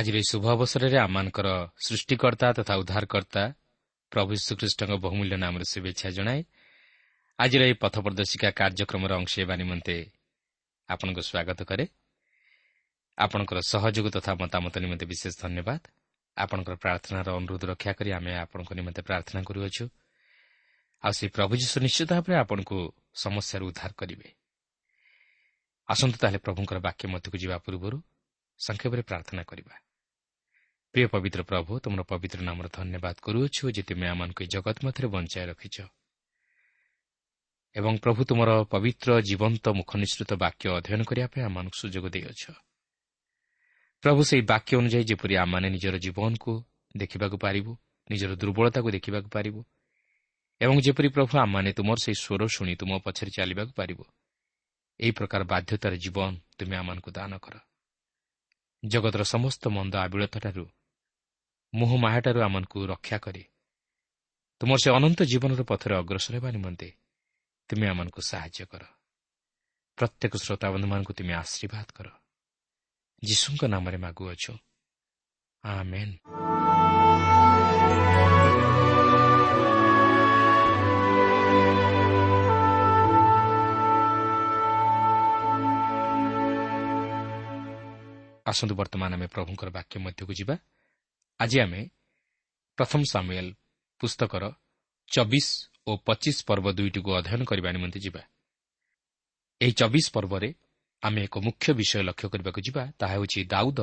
ଆଜିର ଏହି ଶୁଭ ଅବସରରେ ଆମମାନଙ୍କର ସୃଷ୍ଟିକର୍ତ୍ତା ତଥା ଉଦ୍ଧାରକର୍ତ୍ତା ପ୍ରଭୁ ଶ୍ରୀଖ୍ରୀଷ୍ଟଙ୍କ ବହୁମୂଲ୍ୟ ନାମରେ ଶୁଭେଚ୍ଛା ଜଣାଏ ଆଜିର ଏହି ପଥ ପ୍ରଦର୍ଶିକା କାର୍ଯ୍ୟକ୍ରମର ଅଂଶ ହେବା ନିମନ୍ତେ ଆପଣଙ୍କୁ ସ୍ୱାଗତ କରେ। ଆପଣଙ୍କର ସହଯୋଗ ତଥା ମତାମତ ନିମନ୍ତେ ବିଶେଷ ଧନ୍ୟବାଦ। ଆପଣଙ୍କର ପ୍ରାର୍ଥନାର ଅନୁରୋଧ ରକ୍ଷା କରି ଆମେ ଆପଣଙ୍କ ନିମନ୍ତେ ପ୍ରାର୍ଥନା କରୁଅଛୁ। ଆଉ ସେହି ପ୍ରଭୁ ଯୀଶୁ ନିଶ୍ଚିତ ଭାବରେ ଆପଣଙ୍କୁ ସମସ୍ୟାରୁ ଉଦ୍ଧାର କରିବେ। ଆସନ୍ତୁ ତାହେଲେ ପ୍ରଭୁଙ୍କର ବାକ୍ୟ ମଧ୍ୟକୁ ଯିବା ପୂର୍ବରୁ ସଂକ୍ଷେପରେ ପ୍ରାର୍ଥନା କରିବା। ପ୍ରିୟ ପବିତ୍ର ପ୍ରଭୁ ତୁମର ପବିତ୍ର ନାମର ଧନ୍ୟବାଦ କରୁଅଛୁ ଯେ ତୁମେ ଆମମାନଙ୍କୁ ଏହି ଜଗତ ମଧ୍ୟରେ ବଞ୍ଚାଇ ରଖିଛ ଏବଂ ପ୍ରଭୁ ତୁମର ପବିତ୍ର ଜୀବନ୍ତ ମୁଖ ନିଶ୍ଚିତ ବାକ୍ୟ ଅଧ୍ୟୟନ କରିବା ପାଇଁ ଆମମାନଙ୍କୁ ସୁଯୋଗ ଦେଇଅଛ ପ୍ରଭୁ ସେହି ବାକ୍ୟ ଅନୁଯାୟୀ ଯେପରି ଆମମାନେ ନିଜର ଜୀବନକୁ ଦେଖିବାକୁ ପାରିବୁ ନିଜର ଦୁର୍ବଳତାକୁ ଦେଖିବାକୁ ପାରିବୁ ଏବଂ ଯେପରି ପ୍ରଭୁ ଆମମାନେ ତୁମର ସେହି ସ୍ୱର ଶୁଣି ତୁମ ପଛରେ ଚାଲିବାକୁ ପାରିବୁ ଏହି ପ୍ରକାର ବାଧ୍ୟତାର ଜୀବନ ତୁମେ ଆମମାନଙ୍କୁ ଦାନ କର। ଜଗତର ସମସ୍ତ ମନ୍ଦ ଆବିଳତାଠାରୁ ମୁହଁ ମାହାଠାରୁ ଆମମାନଙ୍କୁ ରକ୍ଷା କରି। ତୁମର ସେ ଅନନ୍ତ ଜୀବନର ପଥରେ ଅଗ୍ରସର ହେବା ନିମନ୍ତେ ତୁମେ ଆମମାନଙ୍କୁ ସାହାଯ୍ୟ କର। ପ୍ରତ୍ୟେକ ଶ୍ରୋତାବନ୍ଧୁମାନଙ୍କୁ ତୁମେ ଆଶୀର୍ବାଦ କର। ଯୀଶୁଙ୍କ ନାମରେ ମାଗୁଅଛୁ। ଆମେନ୍। ଆସନ୍ତୁ ବର୍ତ୍ତମାନ ଆମେ ପ୍ରଭୁଙ୍କର ବାକ୍ୟ ମଧ୍ୟକୁ ଯିବା। ଆଜି ଆମେ ପ୍ରଥମ ସାମୁଏଲ ପୁସ୍ତକର ଚବିଶ ଓ ପଚିଶ ପର୍ବ ଦୁଇଟିକୁ ଅଧ୍ୟୟନ କରିବା ନିମନ୍ତେ ଯିବା। ଏହି ଚବିଶ ପର୍ବରେ ଆମେ ଏକ ମୁଖ୍ୟ ବିଷୟ ଲକ୍ଷ୍ୟ କରିବାକୁ ଯିବା ତାହା ହେଉଛି ଦାଉଦ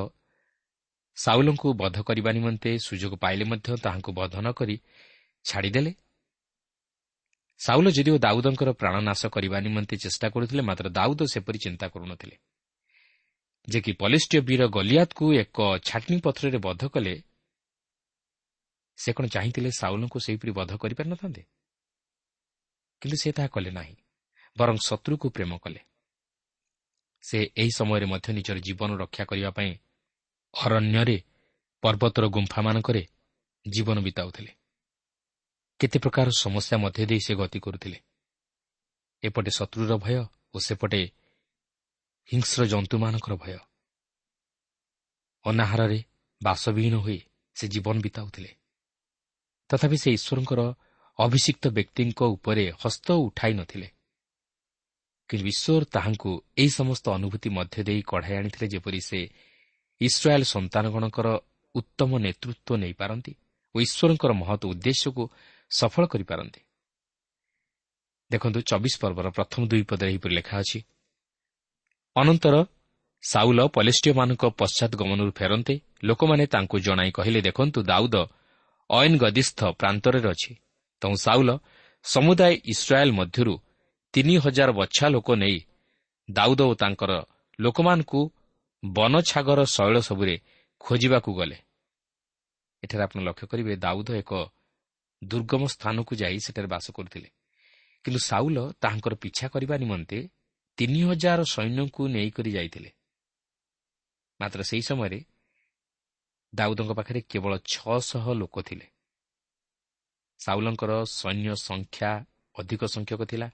ସାଉଲଙ୍କୁ ବଧ କରିବା ନିମନ୍ତେ ସୁଯୋଗ ପାଇଲେ ମଧ୍ୟ ତାହାଙ୍କୁ ବଧ ନ କରି ଛାଡ଼ିଦେଲେ। ସାଉଲ ଯଦିଓ ଦାଉଦଙ୍କର ପ୍ରାଣନାଶ କରିବା ନିମନ୍ତେ ଚେଷ୍ଟା କରୁଥିଲେ ମାତ୍ର ଦାଉଦ ସେପରି ଚିନ୍ତା କରୁନଥିଲେ। ଯେ କି ପଲିଷ୍ଟିୟ ବୀର ଗଲିଆତକୁ ଏକ ଛାଟନୀ ପତ୍ରରେ ବଧ କଲେ ସେ କ'ଣ ଚାହିଁଥିଲେ ସାଉଲଙ୍କୁ ସେହିପରି ବଧ କରିପାରିନଥାନ୍ତେ? କିନ୍ତୁ ସେ ତାହା କଲେ ନାହିଁ ବରଂ ଶତ୍ରୁକୁ ପ୍ରେମ କଲେ। ସେ ଏହି ସମୟରେ ମଧ୍ୟ ନିଜର ଜୀବନ ରକ୍ଷା କରିବା ପାଇଁ ଅରଣ୍ୟରେ ପର୍ବତର ଗୁମ୍ଫାମାନଙ୍କରେ ଜୀବନ ବିତାଉଥିଲେ। କେତେ ପ୍ରକାର ସମସ୍ୟା ମଧ୍ୟ ଦେଇ ସେ ଗତି କରୁଥିଲେ। ଏପଟେ ଶତ୍ରୁର ଭୟ ଓ ସେପଟେ ହିଂସ୍ର ଜନ୍ତୁମାନଙ୍କର ଭୟ। ଅନାହାରରେ ବାସବିହୀନ ହୋଇ ସେ ଜୀବନ ବିତାଉଥିଲେ। ତଥାପି ସେ ଈଶ୍ୱରଙ୍କର ଅଭିଷିକ୍ତ ବ୍ୟକ୍ତିଙ୍କ ଉପରେ ହସ୍ତ ଉଠାଇ ନଥିଲେ। କିନ୍ତୁ ଈଶ୍ୱର ତାହାଙ୍କୁ ଏହି ସମସ୍ତ ଅନୁଭୂତି ମଧ୍ୟ ଦେଇ କଢ଼ାଇ ଆଣିଥିଲେ ଯେପରି ସେ ଇସ୍ରାଏଲ୍ ସନ୍ତାନଗଣଙ୍କର ଉତ୍ତମ ନେତୃତ୍ୱ ନେଇପାରନ୍ତି ଓ ଈଶ୍ୱରଙ୍କର ମହତ୍ ଉଦ୍ଦେଶ୍ୟକୁ ସଫଳ କରିପାରନ୍ତି। ଦେଖନ୍ତୁ ଚବିଶ ପର୍ବର ପ୍ରଥମ ଦୁଇ ପଦରେ ଏହିପରି ଲେଖା ଅଛି ଅନନ୍ତର ସାଉଲ ପଲେଷ୍ଟିୟମାନଙ୍କ ପଶ୍ଚାତ୍ ଗମନରୁ ଫେରନ୍ତେ ଲୋକମାନେ ତାଙ୍କୁ ଜଣାଇ କହିଲେ ଦେଖନ୍ତୁ ଦାଉଦ ଅଏନ୍ ଗଦିସ୍ଥ ପ୍ରାନ୍ତରେ ଅଛି। ତେଣୁ ସାଉଲ ସମୁଦାୟ ଇସ୍ରାଏଲ୍ ମଧ୍ୟରୁ ତିନି ହଜାର ବଛା ଲୋକ ନେଇ ଦାଉଦ ଓ ତାଙ୍କର ଲୋକମାନଙ୍କୁ ବନଛାଗର ଶୈଳ ସବୁରେ ଖୋଜିବାକୁ ଗଲେ। ଏଠାରେ ଆପଣ ଲକ୍ଷ୍ୟ କରିବେ ଦାଉଦ ଏକ ଦୁର୍ଗମ ସ୍ଥାନକୁ ଯାଇ ସେଠାରେ ବାସ କରୁଥିଲେ। କିନ୍ତୁ ସାଉଲ ତାହାଙ୍କର ପିଛା କରିବା ନିମନ୍ତେ ତିନି ହଜାର ସୈନ୍ୟଙ୍କୁ ନେଇକରି ଯାଇଥିଲେ। ମାତ୍ର ସେହି ସମୟରେ ଦାଉଦଙ୍କ ପାଖରେ କେବଳ ଛଅଶହ ଲୋକ ଥିଲେ। ସାଉଲଙ୍କର ସୈନ୍ୟ ସଂଖ୍ୟା ଅଧିକ ସଂଖ୍ୟକ ଥିଲା।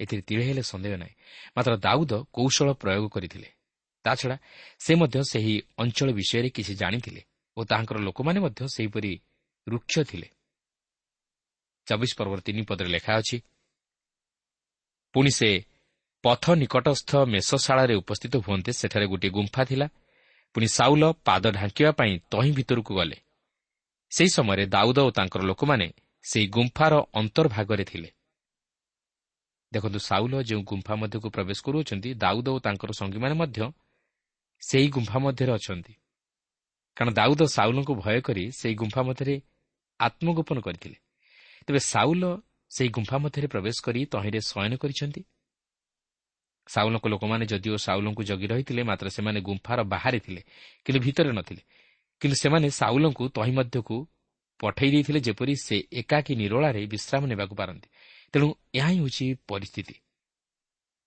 ଏଥିରେ ତିଳେ ହେଲେ ସନ୍ଦେହ ନାହିଁ। ମାତ୍ର ଦାଉଦ କୌଶଳ ପ୍ରୟୋଗ କରିଥିଲେ। ତାଛଡ଼ା ସେ ମଧ୍ୟ ସେହି ଅଞ୍ଚଳ ବିଷୟରେ କିଛି ଜାଣିଥିଲେ ଓ ତାହାଙ୍କର ଲୋକମାନେ ମଧ୍ୟ ସେହିପରି ରୁକ୍ଷ ଥିଲେ। ଚବିଶ ପର୍ବର ତିନି ପଦରେ ଲେଖା ଅଛି ପୁଣି ସେ ପଥ ନିକଟସ୍ଥ ମେଷଶାଳାରେ ଉପସ୍ଥିତ ହୁଅନ୍ତେ ସେଠାରେ ଗୋଟିଏ ଗୁମ୍ଫା ଥିଲା ପୁଣି ସାଉଲ ପାଦ ଢାଙ୍କିବା ପାଇଁ ତହିଁ ଭିତରକୁ ଗଲେ। ସେହି ସମୟରେ ଦାଉଦ ଓ ତାଙ୍କର ଲୋକମାନେ ସେହି ଗୁମ୍ଫାର ଅନ୍ତର୍ଭାଗରେ ଥିଲେ। ଦେଖନ୍ତୁ ସାଉଲ ଯେଉଁ ଗୁମ୍ଫା ମଧ୍ୟକୁ ପ୍ରବେଶ କରୁଅଛନ୍ତି ଦାଉଦ ଓ ତାଙ୍କର ସଙ୍ଗୀମାନେ ମଧ୍ୟ ସେହି ଗୁମ୍ଫା ମଧ୍ୟରେ ଅଛନ୍ତି। କାରଣ ଦାଉଦ ସାଉଲଙ୍କୁ ଭୟ କରି ସେହି ଗୁମ୍ଫା ମଧ୍ୟରେ ଆତ୍ମଗୋପନ କରିଥିଲେ। ତେବେ ସାଉଲ ସେହି ଗୁମ୍ଫା ମଧ୍ୟରେ ପ୍ରବେଶ କରି ତହିଁରେ ଶୟନ କରିଛନ୍ତି। ସାଉଲଙ୍କ ଲୋକମାନେ ଯଦିଓ ସାଉଲଙ୍କୁ ଜଗି ରହିଥିଲେ ମାତ୍ର ସେମାନେ ଗୁମ୍ଫାର ବାହାରେ ଥିଲେ କିନ୍ତୁ ଭିତରେ ନଥିଲେ। କିନ୍ତୁ ସେମାନେ ସାଉଲଙ୍କୁ ତହିଁ ମଧ୍ୟକୁ ପଠାଇ ଦେଇଥିଲେ ଯେପରି ସେ ଏକାକୀ ନିରୋଳାରେ ବିଶ୍ରାମ ନେବାକୁ ପାରନ୍ତି। ତେଣୁ ଏହା ହିଁ ହେଉଛି ପରିସ୍ଥିତି।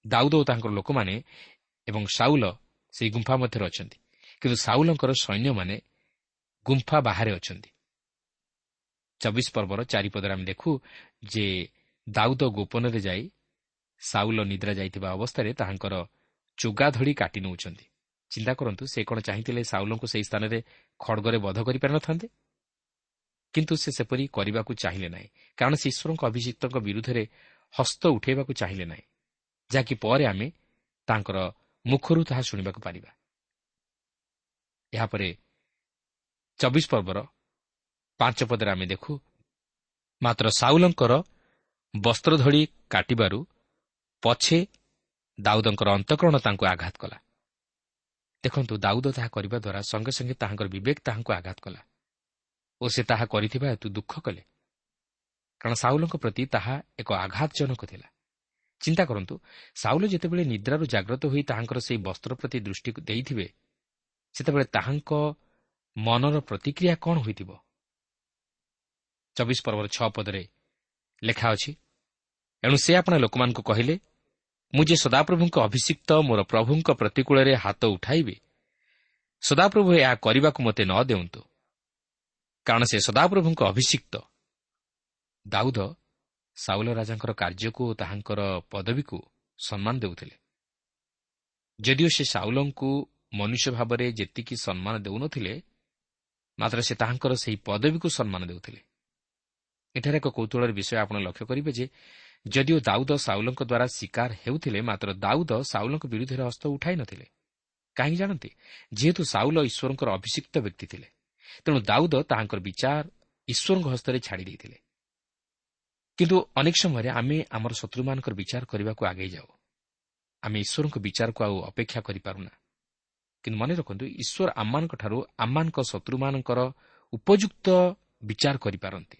ଦାଉଦ ଓ ତାଙ୍କର ଲୋକମାନେ ଏବଂ ସାଉଲ ସେହି ଗୁମ୍ଫା ମଧ୍ୟରେ ଅଛନ୍ତି। କିନ୍ତୁ ସାଉଲଙ୍କର ସୈନ୍ୟମାନେ ଗୁମ୍ଫା ବାହାରେ ଅଛନ୍ତି। ଚବିଶ ପର୍ବର ଚାରିପଦରେ ଆମେ ଦେଖୁ ଯେ ଦାଉଦ ଗୋପନରେ ଯାଇ ସାଉଲ ନିଦ୍ରା ଯାଇଥିବା ଅବସ୍ଥାରେ ତାହାଙ୍କର ଚୁଗା ଧଡ଼ି କାଟି ନେଉଛନ୍ତି। ଚିନ୍ତା କରନ୍ତୁ ସେ କ'ଣ ଚାହିଁଥିଲେ ସାଉଲଙ୍କୁ ସେହି ସ୍ଥାନରେ ଖଡ଼ଗରେ ବଧ କରିପାରିନଥାନ୍ତେ? କିନ୍ତୁ ସେ ସେପରି କରିବାକୁ ଚାହିଁଲେ ନାହିଁ କାରଣ ସେ ଈଶ୍ୱରଙ୍କ ଅଭିଯୁକ୍ତଙ୍କ ବିରୁଦ୍ଧରେ ହସ୍ତ ଉଠାଇବାକୁ ଚାହିଁଲେ ନାହିଁ ଯାହାକି ପରେ ଆମେ ତାଙ୍କର ମୁଖରୁ ତାହା ଶୁଣିବାକୁ ପାରିବା। ଏହାପରେ ଚବିଶ ପର୍ବର ପାଞ୍ଚ ପଦରେ ଆମେ ଦେଖୁ ମାତ୍ର ସାଉଲଙ୍କର ବସ୍ତ୍ର ଧଡ଼ି କାଟିବାରୁ ପଛେ ଦାଉଦଙ୍କର ଅନ୍ତଃକରଣ ତାଙ୍କୁ ଆଘାତ କଲା। ଦେଖନ୍ତୁ ଦାଉଦ ତାହା କରିବା ଦ୍ୱାରା ସଙ୍ଗେ ସଙ୍ଗେ ତାହାଙ୍କର ବିବେକ ତାହାଙ୍କୁ ଆଘାତ କଲା ଓ ସେ ତାହା କରିଥିବା ହେତୁ ଦୁଃଖ କଲେ। କାରଣ ସାଉଲଙ୍କ ପ୍ରତି ତାହା ଏକ ଆଘାତଜନକ ଥିଲା। ଚିନ୍ତା କରନ୍ତୁ ସାଉଲ ଯେତେବେଳେ ନିଦ୍ରାରୁ ଜାଗ୍ରତ ହୋଇ ତାହାଙ୍କର ସେହି ବସ୍ତ୍ର ପ୍ରତି ଦୃଷ୍ଟି ଦେଇଥିବେ ସେତେବେଳେ ତାହାଙ୍କ ମନର ପ୍ରତିକ୍ରିୟା କ'ଣ ହୋଇଥିବ? ଚବିଶ ପର୍ବର ଛଅ ପଦରେ ଲେଖା ଅଛି ଏଣୁ ସେ ଆପଣ ଲୋକମାନଙ୍କୁ କହିଲେ ମୁଁ ଯେ ସଦାପ୍ରଭୁଙ୍କ ଅଭିଷିକ୍ତ ମୋର ପ୍ରଭୁଙ୍କ ପ୍ରତିକୂଳରେ ହାତ ଉଠାଇବି ସଦାପ୍ରଭୁ ଏହା କରିବାକୁ ମୋତେ ନ ଦେଉନ୍ତୁ। କାରଣ ସେ ସଦାପ୍ରଭୁଙ୍କ ଅଭିଷିକ୍ତ। ଦାଉଦ ସାଉଲ ରାଜାଙ୍କର କାର୍ଯ୍ୟକୁ ଓ ତାହାଙ୍କର ପଦବୀକୁ ସମ୍ମାନ ଦେଉଥିଲେ। ଯଦିଓ ସେ ସାଉଲଙ୍କୁ ମନୁଷ୍ୟ ଭାବରେ ଯେତିକି ସମ୍ମାନ ଦେଉନଥିଲେ ମାତ୍ର ସେ ତାହାଙ୍କର ସେହି ପଦବୀକୁ ସମ୍ମାନ ଦେଉଥିଲେ। ଏଠାରେ ଏକ କୌତୁହଳର ବିଷୟ ଆପଣ ଲକ୍ଷ୍ୟ କରିବେ ଯେ ଯଦିଓ ଦାଉଦ ସାଉଲଙ୍କ ଦ୍ୱାରା ଶିକାର ହେଉଥିଲେ ମାତ୍ର ଦାଉଦ ସାଉଲଙ୍କ ବିରୁଦ୍ଧରେ ହସ୍ତ ଉଠାଇ ନଥିଲେ କାହିଁକି ଜାଣନ୍ତି? ଯେହେତୁ ସାଉଲ ଈଶ୍ୱରଙ୍କର ଅଭିଷିକ୍ତ ବ୍ୟକ୍ତି ଥିଲେ ତେଣୁ ଦାଉଦ ତାହାଙ୍କର ବିଚାର ଈଶ୍ୱରଙ୍କ ହସ୍ତରେ ଛାଡ଼ି ଦେଇଥିଲେ। କିନ୍ତୁ ଅନେକ ସମୟରେ ଆମେ ଆମର ଶତ୍ରୁମାନଙ୍କର ବିଚାର କରିବାକୁ ଆଗେଇ ଯାଉ। ଆମେ ଈଶ୍ୱରଙ୍କ ବିଚାରକୁ ଆଉ ଅପେକ୍ଷା କରିପାରୁନା। କିନ୍ତୁ ମନେ ରଖନ୍ତୁ ଈଶ୍ୱର ଆମମାନଙ୍କଠାରୁ ଆମମାନଙ୍କ ଶତ୍ରୁମାନଙ୍କର ଉପଯୁକ୍ତ ବିଚାର କରିପାରନ୍ତି।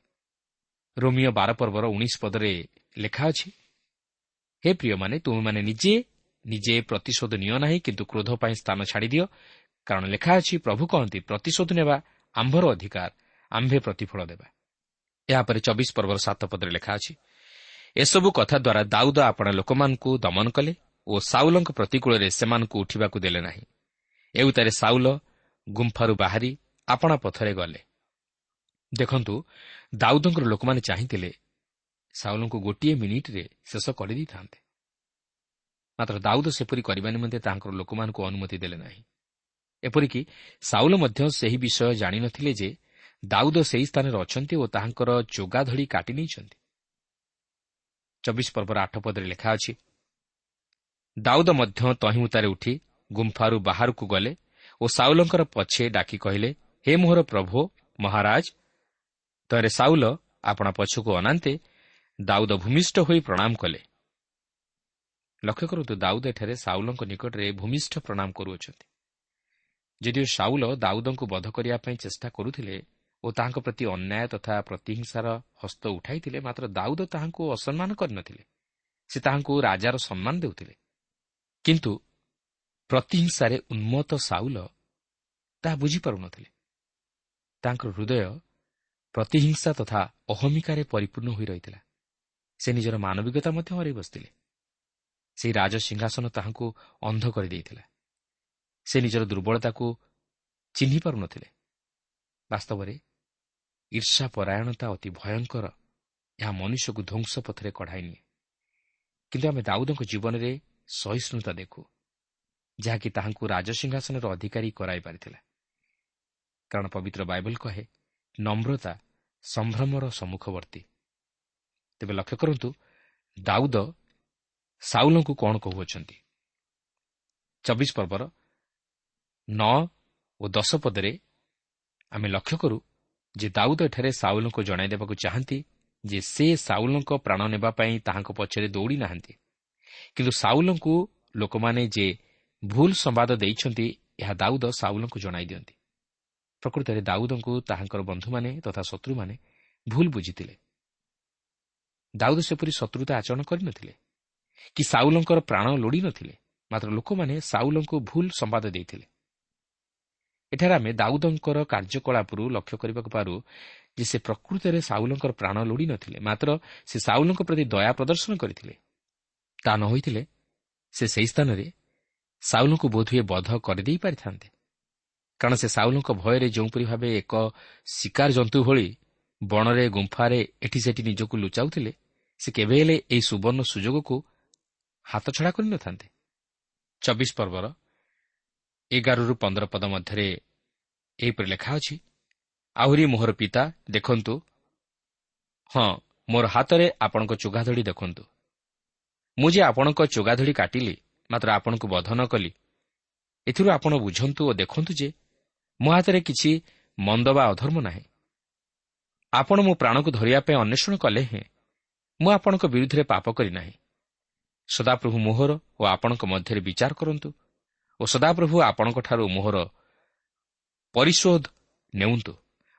ରୋମିଓ ବାର ପର୍ବର ଉଣେଇଶ ପଦରେ ଲେଖା ଅଛି? ହେ ପ୍ରିୟମାନେ ତୁମେମାନେ ନିଜେ ନିଜେ ପ୍ରତିଶୋଧ ନିଅ ନାହିଁ କିନ୍ତୁ କ୍ରୋଧ ପାଇଁ ସ୍ଥାନ ଛାଡ଼ିଦିଅ କାରଣ ଲେଖା ଅଛି ପ୍ରଭୁ କହନ୍ତି ପ୍ରତିଶୋଧ ନେବା ଆମ୍ଭର ଅଧିକାର ଆମ୍ଭେ ପ୍ରତିଫଳ ଦେବା। ଏହାପରେ ଚବିଶ ପର୍ବର ସାତ ପଦରେ ଲେଖା ଅଛି ଏସବୁ କଥା ଦ୍ୱାରା ଦାଉଦ ଆପଣା ଲୋକମାନଙ୍କୁ ଦମନ କଲେ ଓ ସାଉଲଙ୍କ ପ୍ରତିକୂଳରେ ସେମାନଙ୍କୁ ଉଠିବାକୁ ଦେଲେ ନାହିଁ। ଏଉତାରେ ସାଉଲ ଗୁମ୍ଫାରୁ ବାହାରି ଆପଣା ପଥରେ ଗଲେ। ଦେଖନ୍ତୁ ଦାଉଦଙ୍କର ଲୋକମାନେ ଚାହିଁଥିଲେ ସାଉଲଙ୍କୁ ଗୋଟିଏ ମିନିଟ୍ରେ ଶେଷ କରିଦେଇଥାନ୍ତେ। ମାତ୍ର ଦାଉଦ ସେପରି କରିବା ନିମନ୍ତେ ତାଙ୍କର ଲୋକମାନଙ୍କୁ ଅନୁମତି ଦେଲେ ନାହିଁ। ଏପରିକି ସାଉଲ ମଧ୍ୟ ସେହି ବିଷୟ ଜାଣିନଥିଲେ ଯେ ଦାଉଦ ସେହି ସ୍ଥାନରେ ଅଛନ୍ତି ଓ ତାହାଙ୍କର ଯୋଗା ଧଡ଼ି କାଟି ନେଇଛନ୍ତି। ଚବିଶ ପର୍ବର ଆଠ ପଦରେ ଲେଖା ଅଛି ଦାଉଦ ମଧ୍ୟ ତହିଁଉତାରେ ଉଠି ଗୁମ୍ଫାରୁ ବାହାରକୁ ଗଲେ ଓ ସାଉଲଙ୍କର ପଛେ ଡାକି କହିଲେ ହେ ମୋହର ପ୍ରଭୁ ମହାରାଜ ତରେ ସାଉଲ ଆପଣା ପଛକୁ ଅନାନ୍ତେ ଦାଉଦ ଭୂମିଷ୍ଠ ହୋଇ ପ୍ରଣାମ କଲେ। ଲକ୍ଷ୍ୟ କରନ୍ତୁ ଦାଉଦ ଏଠାରେ ସାଉଲଙ୍କ ନିକଟରେ ଭୂମିଷ୍ଠ ପ୍ରଣାମ କରୁଅଛନ୍ତି। ଯଦିଓ ସାଉଲ ଦାଉଦଙ୍କୁ ବଧ କରିବା ପାଇଁ ଚେଷ୍ଟା କରୁଥିଲେ ଓ ତାହାଙ୍କ ପ୍ରତି ଅନ୍ୟାୟ ତଥା ପ୍ରତିହିଂସାର ହସ୍ତ ଉଠାଇଥିଲେ ମାତ୍ର ଦାଉଦ ତାହାଙ୍କୁ ଅସମ୍ମାନ କରିନଥିଲେ। ସେ ତାହାଙ୍କୁ ରାଜାର ସମ୍ମାନ ଦେଉଥିଲେ। କିନ୍ତୁ ପ୍ରତିହିଂସାରେ ଉନ୍ମତ୍ତ ସାଉଲ ତାହା ବୁଝିପାରୁନଥିଲେ। ତାଙ୍କର ହୃଦୟ ପ୍ରତିହିଂସା ତଥା ଅହମିକାରେ ପରିପୂର୍ଣ୍ଣ ହୋଇ ରହିଥିଲା। ସେ ନିଜର ମାନବିକତା ମଧ୍ୟ ହରାଇ ବସିଥିଲେ। ସେହି ରାଜସିଂହାସନ ତାହାଙ୍କୁ ଅନ୍ଧ କରିଦେଇଥିଲା। ସେ ନିଜର ଦୁର୍ବଳତାକୁ ଚିହ୍ନି ପାରୁନଥିଲେ। ବାସ୍ତବରେ ଈର୍ଷା ପରାୟଣତା ଅତି ଭୟଙ୍କର ଏହା ମନୁଷ୍ୟକୁ ଧ୍ୱଂସ ପଥରେ କଢ଼ାଇ ନିଏ। କିନ୍ତୁ ଆମେ ଦାଉଦଙ୍କ ଜୀବନରେ ସହିଷ୍ଣୁତା ଦେଖୁ ଯାହାକି ତାହାଙ୍କୁ ରାଜସିଂହାସନର ଅଧିକାରୀ କରାଇ ପାରିଥିଲା। କାରଣ ପବିତ୍ର ବାଇବଲ କହେ ନମ୍ରତା ସମ୍ଭ୍ରମର ସମ୍ମୁଖବର୍ତ୍ତୀ। ତେବେ ଲକ୍ଷ୍ୟ କରନ୍ତୁ ଦାଉଦ ସାଉଲଙ୍କୁ କ'ଣ କହୁଅଛନ୍ତି? ଚବିଶ ପର୍ବର ନଅ ଓ ଦଶ ପଦରେ ଆମେ ଲକ୍ଷ୍ୟ କରୁ ଯେ ଦାଉଦ ଏଠାରେ ସାଉଲଙ୍କୁ ଜଣାଇ ଦେବାକୁ ଚାହାନ୍ତି ଯେ ସେ ସାଉଲଙ୍କ ପ୍ରାଣ ନେବା ପାଇଁ ତାହାଙ୍କ ପଛରେ ଦୌଡ଼ି ନାହାନ୍ତି। କିନ୍ତୁ ସାଉଲଙ୍କୁ ଲୋକମାନେ ଯେ ଭୁଲ ସମ୍ବାଦ ଦେଇଛନ୍ତି ଏହା ଦାଉଦ ସାଉଲଙ୍କୁ ଜଣାଇ ଦିଅନ୍ତି। ପ୍ରକୃତରେ ଦାଉଦଙ୍କୁ ତାହାଙ୍କର ବନ୍ଧୁମାନେ ତଥା ଶତ୍ରୁମାନେ ଭୁଲ ବୁଝିଥିଲେ। ଦାଉଦ ସେପରି ଶତ୍ରୁତା ଆଚରଣ କରିନଥିଲେ କି ସାଉଲଙ୍କର ପ୍ରାଣ ଲୋଡ଼ି ନଥିଲେ ମାତ୍ର ଲୋକମାନେ ସାଉଲଙ୍କୁ ଭୁଲ ସମ୍ବାଦ ଦେଇଥିଲେ। ଏଠାରେ ଆମେ ଦାଉଦଙ୍କର କାର୍ଯ୍ୟକଳାପରୁ ଲକ୍ଷ୍ୟ କରିବାକୁ ପାରୁ ଯେ ସେ ପ୍ରକୃତରେ ସାଉଲଙ୍କର ପ୍ରାଣ ଲୋଡ଼ି ନଥିଲେ ମାତ୍ର ସେ ସାଉଲଙ୍କ ପ୍ରତି ଦୟା ପ୍ରଦର୍ଶନ କରିଥିଲେ। ତାହା ନ ହୋଇଥିଲେ ସେ ସେହି ସ୍ଥାନରେ ସାଉଲଙ୍କୁ ବୋଧହୁଏ ବଧ କରିଦେଇ ପାରିଥାନ୍ତେ କାରଣ ସେ ସାଉଲଙ୍କ ଭୟରେ ଯେଉଁପରି ଭାବେ ଏକ ଶିକାର ଜନ୍ତୁ ଭଳି ବଣରେ ଗୁମ୍ଫାରେ ଏଠି ସେଠି ନିଜକୁ ଲୁଚାଉଥିଲେ ସେ କେବେ ହେଲେ ଏହି ସୁବର୍ଣ୍ଣ ସୁଯୋଗକୁ ହାତଛଡ଼ା କରିନଥାନ୍ତେ। ଚବିଶ ପର୍ବର ଏଗାରରୁ ପନ୍ଦର ପଦ ମଧ୍ୟରେ ଏହିପରି ଲେଖା ଅଛି ଆହୁରି ମୋହର ପିତା ଦେଖନ୍ତୁ। ହଁ ମୋର ହାତରେ ଆପଣଙ୍କ ଚୁଗାଧଡ଼ି ଦେଖନ୍ତୁ। ମୁଁ ଯେ ଆପଣଙ୍କ ଚୁଗାଧଡ଼ି କାଟିଲି ମାତ୍ର ଆପଣଙ୍କୁ ବଧ ନ କଲି ଏଥିରୁ ଆପଣ ବୁଝନ୍ତୁ ଓ ଦେଖନ୍ତୁ ଯେ ମୋ ହାତରେ କିଛି ମନ୍ଦ ବା ଅଧର୍ମ ନାହିଁ। ଆପଣ ମୋ ପ୍ରାଣକୁ ଧରିବା ପାଇଁ ଅନ୍ୱେଷଣ କଲେ ହେଁ। ମୁଁ ଆପଣଙ୍କ ବିରୁଦ୍ଧରେ ପାପ କରିନାହିଁ ସଦାପ୍ରଭୁ ମୋହର ଓ ଆପଣଙ୍କ ମଧ୍ୟରେ ବିଚାର କରନ୍ତୁ ଓ ସଦାପ୍ରଭୁ ଆପଣଙ୍କଠାରୁ ମୋହର ପରିଶୋଧ ନେଉନ୍ତୁ।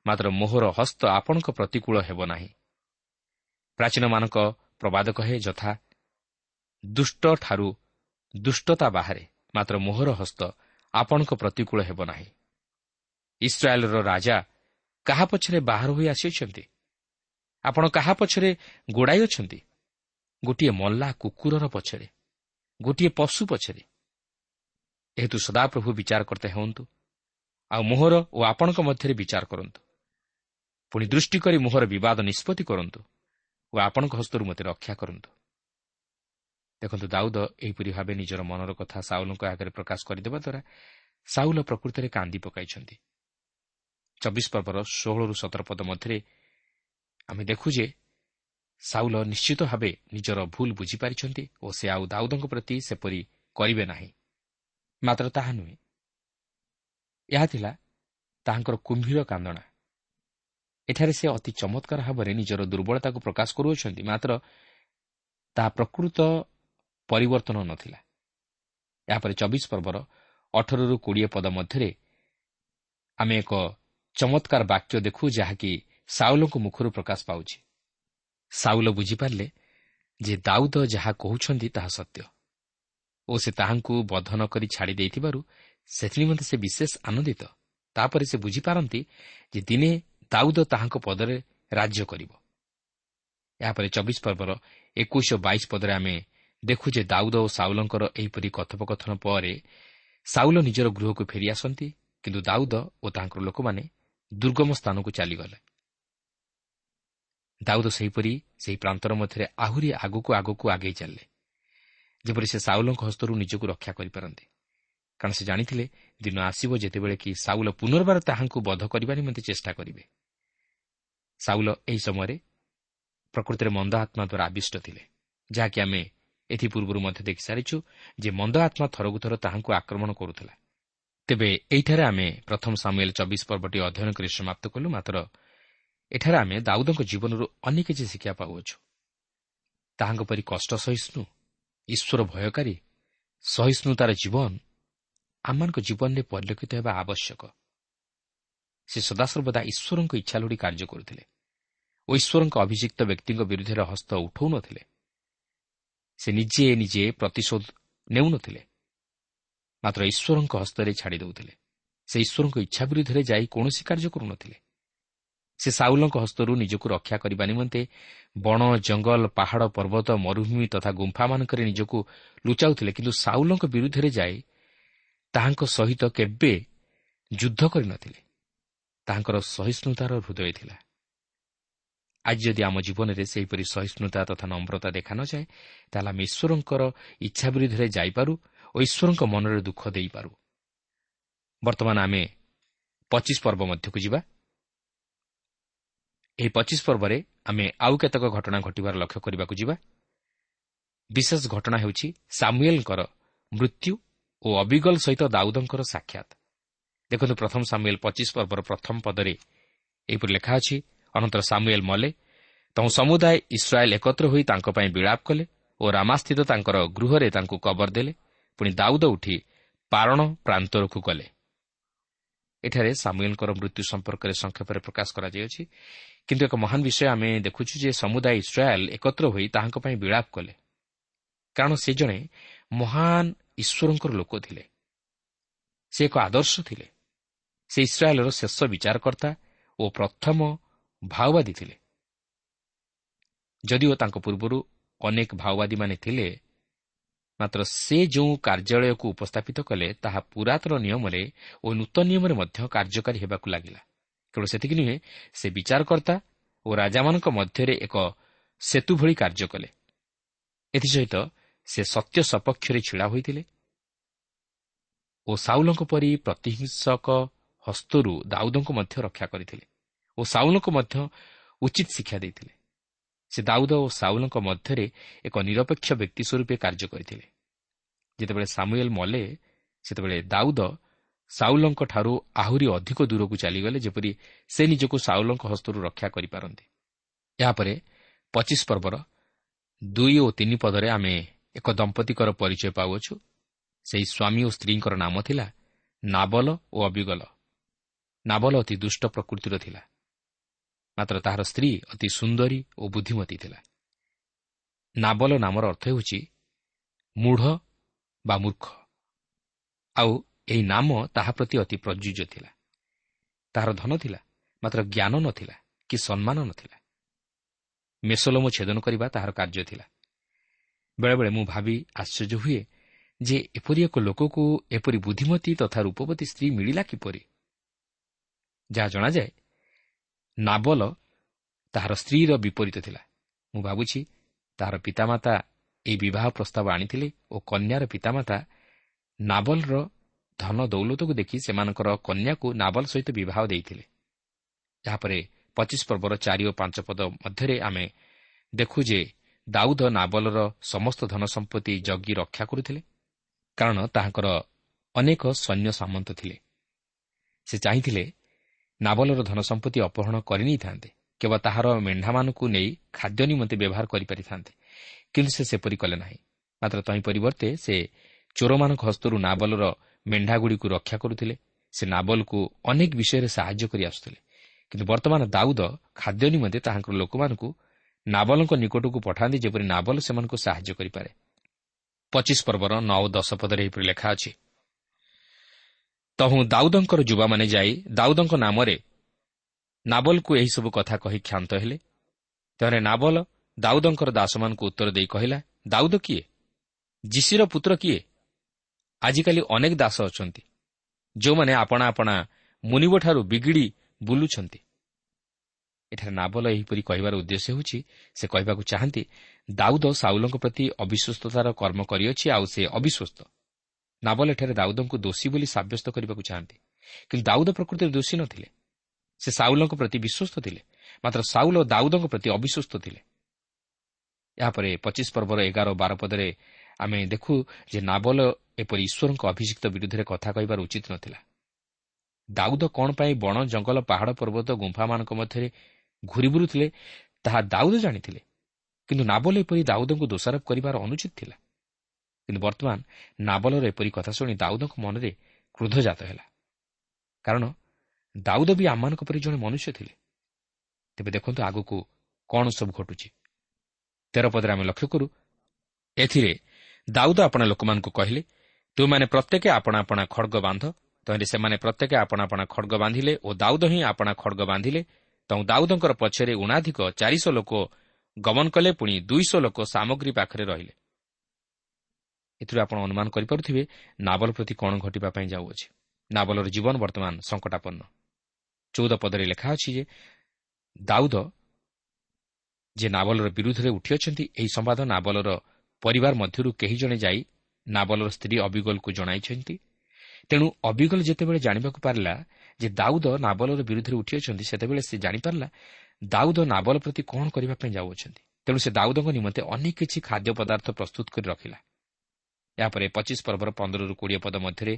ମାତ୍ର ମୋହର ହସ୍ତ ଆପଣଙ୍କ ପ୍ରତିକୂଳ ହେବ ନାହିଁ। ପ୍ରାଚୀନମାନଙ୍କ ପ୍ରବାଦ କହେ ଯଥା ଦୁଷ୍ଟଠାରୁ ଦୁଷ୍ଟତା ବାହାରେ ମାତ୍ର ମୋହର ହସ୍ତ ଆପଣଙ୍କ ପ୍ରତିକୂଳ ହେବ ନାହିଁ। ଇସ୍ରାଏଲ୍ର ରାଜା କାହା ପଛରେ ବାହାର ହୋଇ ଆସିଅଛନ୍ତି? ଆପଣ କାହା ପଛରେ ଗୋଡ଼ାଇ ଅଛନ୍ତି? ଗୋଟିଏ ମଲ୍ଲା କୁକୁରର ପଛରେ ଗୋଟିଏ ପଶୁ ପଛରେ। ଏହେତୁ ସଦାପ୍ରଭୁ ବିଚାର କରତେ ହୁଅନ୍ତୁ ଆଉ ମୋହର ଓ ଆପଣଙ୍କ ମଧ୍ୟରେ ବିଚାର କରନ୍ତୁ। ପୁଣି ଦୃଷ୍ଟି କରି ମୋହର ବିବାଦ ନିଷ୍ପତ୍ତି କରନ୍ତୁ ଓ ଆପଣଙ୍କ ହସ୍ତରୁ ମୋତେ ରକ୍ଷା କରନ୍ତୁ। ଦେଖନ୍ତୁ ଦାଉଦ ଏହିପରି ଭାବେ ନିଜର ମନର କଥା ସାଉଲଙ୍କ ଆଗରେ ପ୍ରକାଶ କରିଦେବା ଦ୍ୱାରା ସାଉଲ ପ୍ରକୃତରେ କାନ୍ଦି ପକାଇଛନ୍ତି। ଚବିଶ ପର୍ବର ଷୋହଳରୁ ସତର ପଦ ମଧ୍ୟରେ ଆମେ ଦେଖୁ ଯେ ସାଉଲ ନିଶ୍ଚିତ ଭାବେ ନିଜର ଭୁଲ ବୁଝିପାରିଛନ୍ତି ଓ ସେ ଆଉ ଦାଉଦଙ୍କ ପ୍ରତି ସେପରି କରିବେ ନାହିଁ। ମାତ୍ର ତାହା ନୁହେଁ। ଏହା ଥିଲା ତାହାଙ୍କର କୁମ୍ଭୀର କାନ୍ଦଣା। ଏଠାରେ ସେ ଅତି ଚମତ୍କାର ଭାବରେ ନିଜର ଦୁର୍ବଳତାକୁ ପ୍ରକାଶ କରୁଅଛନ୍ତି ମାତ୍ର ତାହା ପ୍ରକୃତ ପରିବର୍ତ୍ତନ ନଥିଲା। ଏହାପରେ ଚବିଶ ପର୍ବର ଅଠରରୁ କୋଡ଼ିଏ ପଦ ମଧ୍ୟରେ ଆମେ ଏକ ଚମତ୍କାର ବାକ୍ୟ ଦେଖୁ ଯାହାକି ସାଉଲଙ୍କ ମୁଖରୁ ପ୍ରକାଶ ପାଉଛି। ସାଉଲ ବୁଝିପାରିଲେ ଯେ ଦାଉଦ ଯାହା କହୁଛନ୍ତି ତାହା ସତ୍ୟ। ଓ ସେ ତାହାଙ୍କୁ ବଧ ନ କରି ଛାଡ଼ି ଦେଇଥିବାରୁ ସେଥିନିମନ୍ତେ ସେ ବିଶେଷ ଆନନ୍ଦିତ। ତାପରେ ସେ ବୁଝିପାରନ୍ତି ଯେ ଦିନେ ଦାଉଦ ତାହାଙ୍କ ପଦରେ ରାଜ୍ୟ କରିବ। ଏହାପରେ ଚବିଶ ପର୍ବର ଏକୋଇଶ ବାଇଶ ପଦରେ ଆମେ ଦେଖୁ ଯେ ଦାଉଦ ଓ ସାଉଲଙ୍କର ଏହିପରି କଥୋପକଥନ ପରେ ସାଉଲ ନିଜର ଗୃହକୁ ଫେରିଆସନ୍ତି କିନ୍ତୁ ଦାଉଦ ଓ ତାଙ୍କର ଲୋକମାନେ ଦୁର୍ଗମ ସ୍ଥାନକୁ ଚାଲିଗଲେ। ଦାଉଦ ସେହିପରି ସେହି ପ୍ରାନ୍ତର ମଧ୍ୟରେ ଆହୁରି ଆଗକୁ ଆଗକୁ ଆଗେଇ ଚାଲିଲେ। ଯେପରି ସେ ସାଉଲଙ୍କ ହସ୍ତରୁ ନିଜକୁ ରକ୍ଷା କରିପାରନ୍ତି। କାରଣ ସେ ଜାଣିଥିଲେ ଦିନ ଆସିବ ଯେତେବେଳେ କି ସାଉଲ ପୁନର୍ବାର ତାହାଙ୍କୁ ବଧ କରିବା ନିମନ୍ତେ ଚେଷ୍ଟା କରିବେ। ସାଉଲ ଏହି ସମୟରେ ପ୍ରକୃତିରେ ମନ୍ଦ ଆତ୍ମା ଦ୍ୱାରା ଆବିଷ୍ଟ ଥିଲେ ଯାହାକି ଆମେ ଏଥିପୂର୍ବରୁ ମଧ୍ୟ ଦେଖିସାରିଛୁ ଯେ ମନ୍ଦ ଆତ୍ମା ଥରକୁ ଥର ତାହାଙ୍କୁ ଆକ୍ରମଣ କରୁଥିଲା। ତେବେ ଏହିଠାରେ ଆମେ ପ୍ରଥମ ସାମୁଏଲ ଚବିଶ ପର୍ବଟି ଅଧ୍ୟୟନ କରି ସମାପ୍ତ କଲୁ ମାତ୍ର ଏଠାରେ ଆମେ ଦାଉଦଙ୍କ ଜୀବନରୁ ଅନେକ କିଛି ଶିକ୍ଷା ପାଉଅଛୁ। ତାହାଙ୍କ ପରି କଷ୍ଟ ସହିଷ୍ଣୁ ଈଶ୍ୱର ଭୟକାରୀ ସହିଷ୍ଣୁତାର ଜୀବନ ଆମମାନଙ୍କ ଜୀବନରେ ପରିଲକ୍ଷିତ ହେବା ଆବଶ୍ୟକ। ସେ ସଦାସର୍ବଦା ଈଶ୍ୱରଙ୍କ ଇଚ୍ଛା ଲୋଡ଼ି କାର୍ଯ୍ୟ କରୁଥିଲେ ଓ ଈଶ୍ୱରଙ୍କ ଅଭିଯୁକ୍ତ ବ୍ୟକ୍ତିଙ୍କ ବିରୁଦ୍ଧରେ ହସ୍ତ ଉଠାଉନଥିଲେ ସେ ନିଜେ ନିଜେ ପ୍ରତିଶୋଧ ନେଉନଥିଲେ ମାତ୍ର ଈଶ୍ୱରଙ୍କ ହସ୍ତରେ ଛାଡ଼ି ଦେଉଥିଲେ। ସେ ଈଶ୍ୱରଙ୍କ ଇଚ୍ଛା ବିରୁଦ୍ଧରେ ଯାଇ କୌଣସି କାର୍ଯ୍ୟ କରୁନଥିଲେ। ସେ ସାଉଲଙ୍କ ହସ୍ତରୁ ନିଜକୁ ରକ୍ଷା କରିବା ନିମନ୍ତେ ବଣ ଜଙ୍ଗଲ ପାହାଡ଼ ପର୍ବତ ମରୁଭୂମି ତଥା ଗୁମ୍ଫାମାନଙ୍କରେ ନିଜକୁ ଲୁଚାଉଥିଲେ। କିନ୍ତୁ ସାଉଲଙ୍କ ବିରୁଦ୍ଧରେ ଯାଇ ତାହାଙ୍କ ସହିତ କେବେ ଯୁଦ୍ଧ କରିନଥିଲେ ତାହାଙ୍କର ସହିଷ୍ଣୁତାର ହୃଦୟ ଥିଲା। ଆଜି ଯଦି ଆମ ଜୀବନରେ ସେହିପରି ସହିଷ୍ଣୁତା ତଥା ନମ୍ରତା ଦେଖା ନଯାଏ ତାହେଲେ ଆମେ ଈଶ୍ୱରଙ୍କର ଇଚ୍ଛା ବିରୁଦ୍ଧରେ ଯାଇପାରୁ ଓ ଈଶ୍ୱରଙ୍କ ମନରେ ଦୁଃଖ ଦେଇପାରୁ। ବର୍ତ୍ତମାନ ଆମେ ପଚିଶ ପର୍ବ ମଧ୍ୟକୁ ଯିବା। ଏହି ପଚିଶ ପର୍ବରେ ଆମେ ଆଉ କେତେକ ଘଟଣା ଘଟିବାର ଲକ୍ଷ୍ୟ କରିବାକୁ ଯିବା। ବିଶେଷ ଘଟଣା ହେଉଛି ସାମୁଏଲଙ୍କର ମୃତ୍ୟୁ ଓ ଅବିଗଲ ସହିତ ଦାଉଦଙ୍କର ସାକ୍ଷାତ। ଦେଖନ୍ତୁ ପ୍ରଥମ ସାମୁଏଲ ପଚିଶ ପର୍ବର ପ୍ରଥମ ପଦରେ ଏହିପରି ଲେଖା ଅଛି ଅନନ୍ତର ସାମୁଏଲ ମଲେ ତୁ ସମୁଦାୟ ଇସ୍ରାଏଲ୍ ଏକତ୍ର ହୋଇ ତାଙ୍କ ପାଇଁ ବିଳାପ କଲେ ଓ ରାମାସ୍ଥିତ ତାଙ୍କର ଗୃହରେ ତାଙ୍କୁ କବର ଦେଲେ। ପୁଣି ଦାଉଦ ଉଠି ପାରଣ ପ୍ରାନ୍ତରକୁ ଗଲେ। ଏଠାରେ ସାମୁଏଲଙ୍କର ମୃତ୍ୟୁ ସମ୍ପର୍କରେ ସଂକ୍ଷେପରେ ପ୍ରକାଶ କରାଯାଇଅଛି କିନ୍ତୁ ଏକ ମହାନ ବିଷୟ ଆମେ ଦେଖୁଛୁ ଯେ ସମୁଦାୟ ଇସ୍ରାଏଲ୍ ଏକତ୍ର ହୋଇ ତାହାଙ୍କ ପାଇଁ ବିଳାପ କଲେ। କାରଣ ସେ ଜଣେ ମହାନ ଈଶ୍ୱରଙ୍କର ଲୋକ ଥିଲେ। ସେ ଏକ ଆଦର୍ଶ ଥିଲେ। ସେ ଇସ୍ରାଏଲ୍ର ଶେଷ ବିଚାରକର୍ତ୍ତା ଓ ପ୍ରଥମ ଭାଓବାଦୀ ଥିଲେ। ଯଦିଓ ତାଙ୍କ ପୂର୍ବରୁ ଅନେକ ଭାଓବାଦୀମାନେ ଥିଲେ ମାତ୍ର ସେ ଯେଉଁ କାର୍ଯ୍ୟାଳୟକୁ ଉପସ୍ଥାପିତ କଲେ ତାହା ପୁରାତନ ନିୟମରେ ଓ ନୂତନ ନିୟମରେ ମଧ୍ୟ କାର୍ଯ୍ୟକାରୀ ହେବାକୁ ଲାଗିଲା। କେବଳ ସେତିକି ନୁହେଁ ସେ ବିଚାରକର୍ତ୍ତା ଓ ରାଜାମାନଙ୍କ ମଧ୍ୟରେ ଏକ ସେତୁ ଭଳି କାର୍ଯ୍ୟ କଲେ। ଏଥିସହିତ ସେ ସତ୍ୟ ସପକ୍ଷରେ ଛିଡ଼ା ହୋଇଥିଲେ ଓ ସାଉଲଙ୍କ ପରି ପ୍ରତିହିଂସକ ହସ୍ତରୁ ଦାଉଦଙ୍କୁ ମଧ୍ୟ ରକ୍ଷା କରିଥିଲେ ଓ ସାଉଲଙ୍କୁ ମଧ୍ୟ ଉଚିତ ଶିକ୍ଷା ଦେଇଥିଲେ। ସେ ଦାଉଦ ଓ ସାଉଲଙ୍କ ମଧ୍ୟରେ ଏକ ନିରପେକ୍ଷ ବ୍ୟକ୍ତି ସ୍ୱରୂପେ କାର୍ଯ୍ୟ କରିଥିଲେ। ଯେତେବେଳେ ସାମୁଏଲ ମଲେ ସେତେବେଳେ ଦାଉଦ ସାଉଲଙ୍କଠାରୁ ଆହୁରି ଅଧିକ ଦୂରକୁ ଚାଲିଗଲେ ଯେପରି ସେ ନିଜକୁ ସାଉଲଙ୍କ ହସ୍ତରୁ ରକ୍ଷା କରିପାରନ୍ତି। ଏହାପରେ ପଚିଶ ପର୍ବର ଦୁଇ ଓ ତିନି ପଦରେ ଆମେ ଏକ ଦମ୍ପତିଙ୍କର ପରିଚୟ ପାଉଅଛୁ। ସେହି ସ୍ୱାମୀ ଓ ସ୍ତ୍ରୀଙ୍କର ନାମ ଥିଲା ନାବଲ ଓ ଅବିଗଲ। ନାବଲ ଅତି ଦୁଷ୍ଟ ପ୍ରକୃତିର ଥିଲା। ମାତ୍ର ତାହାର ସ୍ତ୍ରୀ ଅତି ସୁନ୍ଦରୀ ଓ ବୁଦ୍ଧିମତୀ ଥିଲା। ନାବଲ ନାମର ଅର୍ଥ ହେଉଛି ମୂଢ଼ ବା ମୂର୍ଖ। ଆଉ ଏହି ନାମ ତାହା ପ୍ରତି ଅତି ପ୍ରଯୁଜ୍ୟ ଥିଲା। ତାହାର ଧନ ଥିଲା ମାତ୍ର ଜ୍ଞାନ ନଥିଲା କି ସମ୍ମାନ ନଥିଲା। ମେସୋଲୋମ ଛେଦନ କରିବା ତାହାର କାର୍ଯ୍ୟ ଥିଲା। ବେଳେବେଳେ ମୁଁ ଭାବି ଆଶ୍ଚର୍ଯ୍ୟ ହୁଏ ଯେ ଏପରି ଏକ ଲୋକକୁ ଏପରି ବୁଦ୍ଧିମତୀ ତଥା ରୂପବତୀ ସ୍ତ୍ରୀ ମିଳିଲା କିପରି? ଯାହା ଜଣାଯାଏ ନାବଲ ତାହାର ସ୍ତ୍ରୀର ବିପରୀତ ଥିଲା। ମୁଁ ଭାବୁଛି ତାହାର ପିତାମାତା ଏହି ବିବାହ ପ୍ରସ୍ତାବ ଆଣିଥିଲେ ଓ କନ୍ୟାର ପିତାମାତା ନାବଲର ଧନ ଦୌଲତକୁ ଦେଖି ସେମାନଙ୍କର କନ୍ୟାକୁ ନାବଲ ସହିତ ବିବାହ ଦେଇଥିଲେ। ଏହାପରେ ପଚିଶ ପର୍ବର ଚାରି ଓ ପାଞ୍ଚ ପଦ ମଧ୍ୟରେ ଆମେ ଦେଖୁ ଯେ ଦାଉଦ ନାବଲର ସମସ୍ତ ଧନ ସମ୍ପତ୍ତି ଜଗି ରକ୍ଷା କରୁଥିଲେ କାରଣ ତାହାଙ୍କର ଅନେକ ସୈନ୍ୟ ସାମନ୍ତ ଥିଲେ। ସେ ଚାହିଁଥିଲେ ନାବଲର ଧନ ସମ୍ପତ୍ତି ଅପହରଣ କରିନେଇଥାନ୍ତେ କେବଳ ତାହାର ମେଣ୍ଢାମାନଙ୍କୁ ନେଇ ଖାଦ୍ୟ ନିମନ୍ତେ ବ୍ୟବହାର କରିପାରିଥାନ୍ତେ କିନ୍ତୁ ସେ ସେପରି କଲେ ନାହିଁ। ମାତ୍ର ତହିଁ ପରିବର୍ତ୍ତେ ସେ ଚୋରମାନଙ୍କ ହସ୍ତରୁ ନାବଲର ମେଣ୍ଢାଗୁଡ଼ିକୁ ରକ୍ଷା କରୁଥିଲେ। ସେ ନାବଲକୁ ଅନେକ ବିଷୟରେ ସାହାଯ୍ୟ କରି ଆସୁଥିଲେ। କିନ୍ତୁ ବର୍ତ୍ତମାନ ଦାଉଦ ଖାଦ୍ୟ ନିମନ୍ତେ ତାହାଙ୍କର ଲୋକମାନଙ୍କୁ ନାବଲଙ୍କ ନିକଟକୁ ପଠାନ୍ତି ଯେପରି ନାବଲ ସେମାନଙ୍କୁ ସାହାଯ୍ୟ କରିପାରେ। ପଚିଶ ପର୍ବର ନଅ ଦଶ ପଦରେ ଏହିପରି ଲେଖା ଅଛି ତହୁଁ ଦାଉଦଙ୍କର ଯୁବାମାନେ ଯାଇ ଦାଉଦଙ୍କ ନାମରେ ନାବଲକୁ ଏହିସବୁ କଥା କହି କ୍ଷାନ୍ତ ହେଲେ। ତେଣେ ନାବଲ ଦାଉଦଙ୍କର ଦାସମାନଙ୍କୁ ଉତ୍ତର ଦେଇ କହିଲା ଦାଉଦ କିଏ? ଯିସିର ପୁତ୍ର କିଏ? ଆଜିକାଲି ଅନେକ ଦାସ ଅଛନ୍ତି ଯେଉଁମାନେ ଆପଣା ଆପଣା ମୁନିବଠାରୁ ବିଗିଡ଼ି ବୁଲୁଛନ୍ତି। ଏଠାରେ ନାବଲ ଏହିପରି କହିବାର ଉଦ୍ଦେଶ୍ୟ ହେଉଛି ସେ କହିବାକୁ ଚାହାନ୍ତି ଦାଉଦ ସାଉଲଙ୍କ ପ୍ରତି ଅବିଶ୍ୱସ୍ତତାର କର୍ମ କରିଅଛି ଆଉ ସେ ଅବିଶ୍ୱସ୍ତ। ନାବଲ ଏଠାରେ ଦାଉଦଙ୍କୁ ଦୋଷୀ ବୋଲି ସାବ୍ୟସ୍ତ କରିବାକୁ ଚାହାନ୍ତି କିନ୍ତୁ ଦାଉଦ ପ୍ରକୃତିରେ ଦୋଷୀ ନଥିଲେ ସେ ସାଉଲଙ୍କ ପ୍ରତି ବିଶ୍ୱସ୍ତ ଥିଲେ ମାତ୍ର ସାଉଲ ଦାଉଦଙ୍କ ପ୍ରତି ଅବିଶ୍ୱସ୍ତ ଥିଲେ। ଏହାପରେ ପଚିଶ ପର୍ବର ଏଗାର ବାର ପଦରେ ଆମେ ଦେଖୁ ଯେ ନାବଲ ଏପରି ଈଶ୍ୱରଙ୍କ ଅଭିଯୁକ୍ତ ବିରୁଦ୍ଧରେ କଥା କହିବାର ଉଚିତ ନଥିଲା। ଦାଉଦ କ'ଣ ପାଇଁ ବଣ ଜଙ୍ଗଲ ପାହାଡ଼ ପର୍ବତ ଗୁମ୍ଫାମାନଙ୍କ ମଧ୍ୟରେ ଘୁରି ବୁଲୁଥିଲେ ତାହା ଦାଉଦ ଜାଣିଥିଲେ। କିନ୍ତୁ ନାବଲ ଏପରି ଦାଉଦଙ୍କୁ ଦୋଷାରୋପ କରିବାର ଅନୁଚିତ ଥିଲା। କିନ୍ତୁ ବର୍ତ୍ତମାନ ନାବଲର ଏପରି କଥା ଶୁଣି ଦାଉଦଙ୍କ ମନରେ କ୍ରୋଧଜାତ ହେଲା। କାରଣ ଦାଉଦ ବି ଆମମାନଙ୍କ ପରି ଜଣେ ମନୁଷ୍ୟ ଥିଲେ। ତେବେ ଦେଖନ୍ତୁ ଆଗକୁ କ'ଣ ସବୁ ଘଟୁଛି। ତେର ପଦରେ ଆମେ ଲକ୍ଷ୍ୟ କରୁ ଏଥିରେ ଦାଉଦ ଆପଣା ଲୋକମାନଙ୍କୁ କହିଲେ ତୁମାନେ ପ୍ରତ୍ୟେକ ଆପଣା ଆପଣା ଖଡ଼ଗ ବାନ୍ଧ। ତହିଁରେ ସେମାନେ ପ୍ରତ୍ୟେକ ଆପଣା ଆପଣା ଖଡ଼ଗ ବାନ୍ଧିଲେ ଓ ଦାଉଦ ହିଁ ଆପଣା ଖଡ଼ଗ ବାନ୍ଧିଲେ। ତେଣୁ ଦାଉଦଙ୍କର ପଛରେ ଉଣାଧିକ ଚାରିଶହ ଲୋକ ଗମନ କଲେ ପୁଣି ଦୁଇଶହ ଲୋକ ସାମଗ୍ରୀ ପାଖରେ ରହିଲେ। ଏଥିରୁ ଆପଣ ଅନୁମାନ କରିପାରୁଥିବେ ନାବଲ ପ୍ରତି କ'ଣ ଘଟିବା ପାଇଁ ଯାଉଅଛି। ନାବଲର ଜୀବନ ବର୍ତ୍ତମାନ ସଙ୍କଟାପନ୍ନ ଚଉଦ ପଦରେ ଲେଖା ଅଛି ଯେ ଦାଉଦ ଯେ ନାବଲର ବିରୁଦ୍ଧରେ ଉଠିଅଛନ୍ତି ଏହି ସମ୍ବାଦ ନାବଲର ପରିବାର ମଧ୍ୟରୁ କେହି ଜଣେ ଯାଇ ନାବଲର ସ୍ତ୍ରୀ ଅବିଗଲକୁ ଜଣାଇଛନ୍ତି। ତେଣୁ ଅବିଗଲ ଯେତେବେଳେ ଜାଣିବାକୁ ପାରିଲା ଯେ ଦାଉଦ ନାବଲର ବିରୁଦ୍ଧରେ ଉଠିଅଛନ୍ତି ସେତେବେଳେ ସେ ଜାଣିପାରିଲା ଦାଉଦ ନାବଲ ପ୍ରତି କ'ଣ କରିବା ପାଇଁ ଯାଉଅଛନ୍ତି। ତେଣୁ ସେ ଦାଉଦଙ୍କ ନିମନ୍ତେ ଅନେକ କିଛି ଖାଦ୍ୟ ପଦାର୍ଥ ପ୍ରସ୍ତୁତ କରି ରଖିଲା। ଏହାପରେ ପଚିଶ ପର୍ବର ପନ୍ଦରରୁ କୋଡ଼ିଏ ପଦ ମଧ୍ୟରେ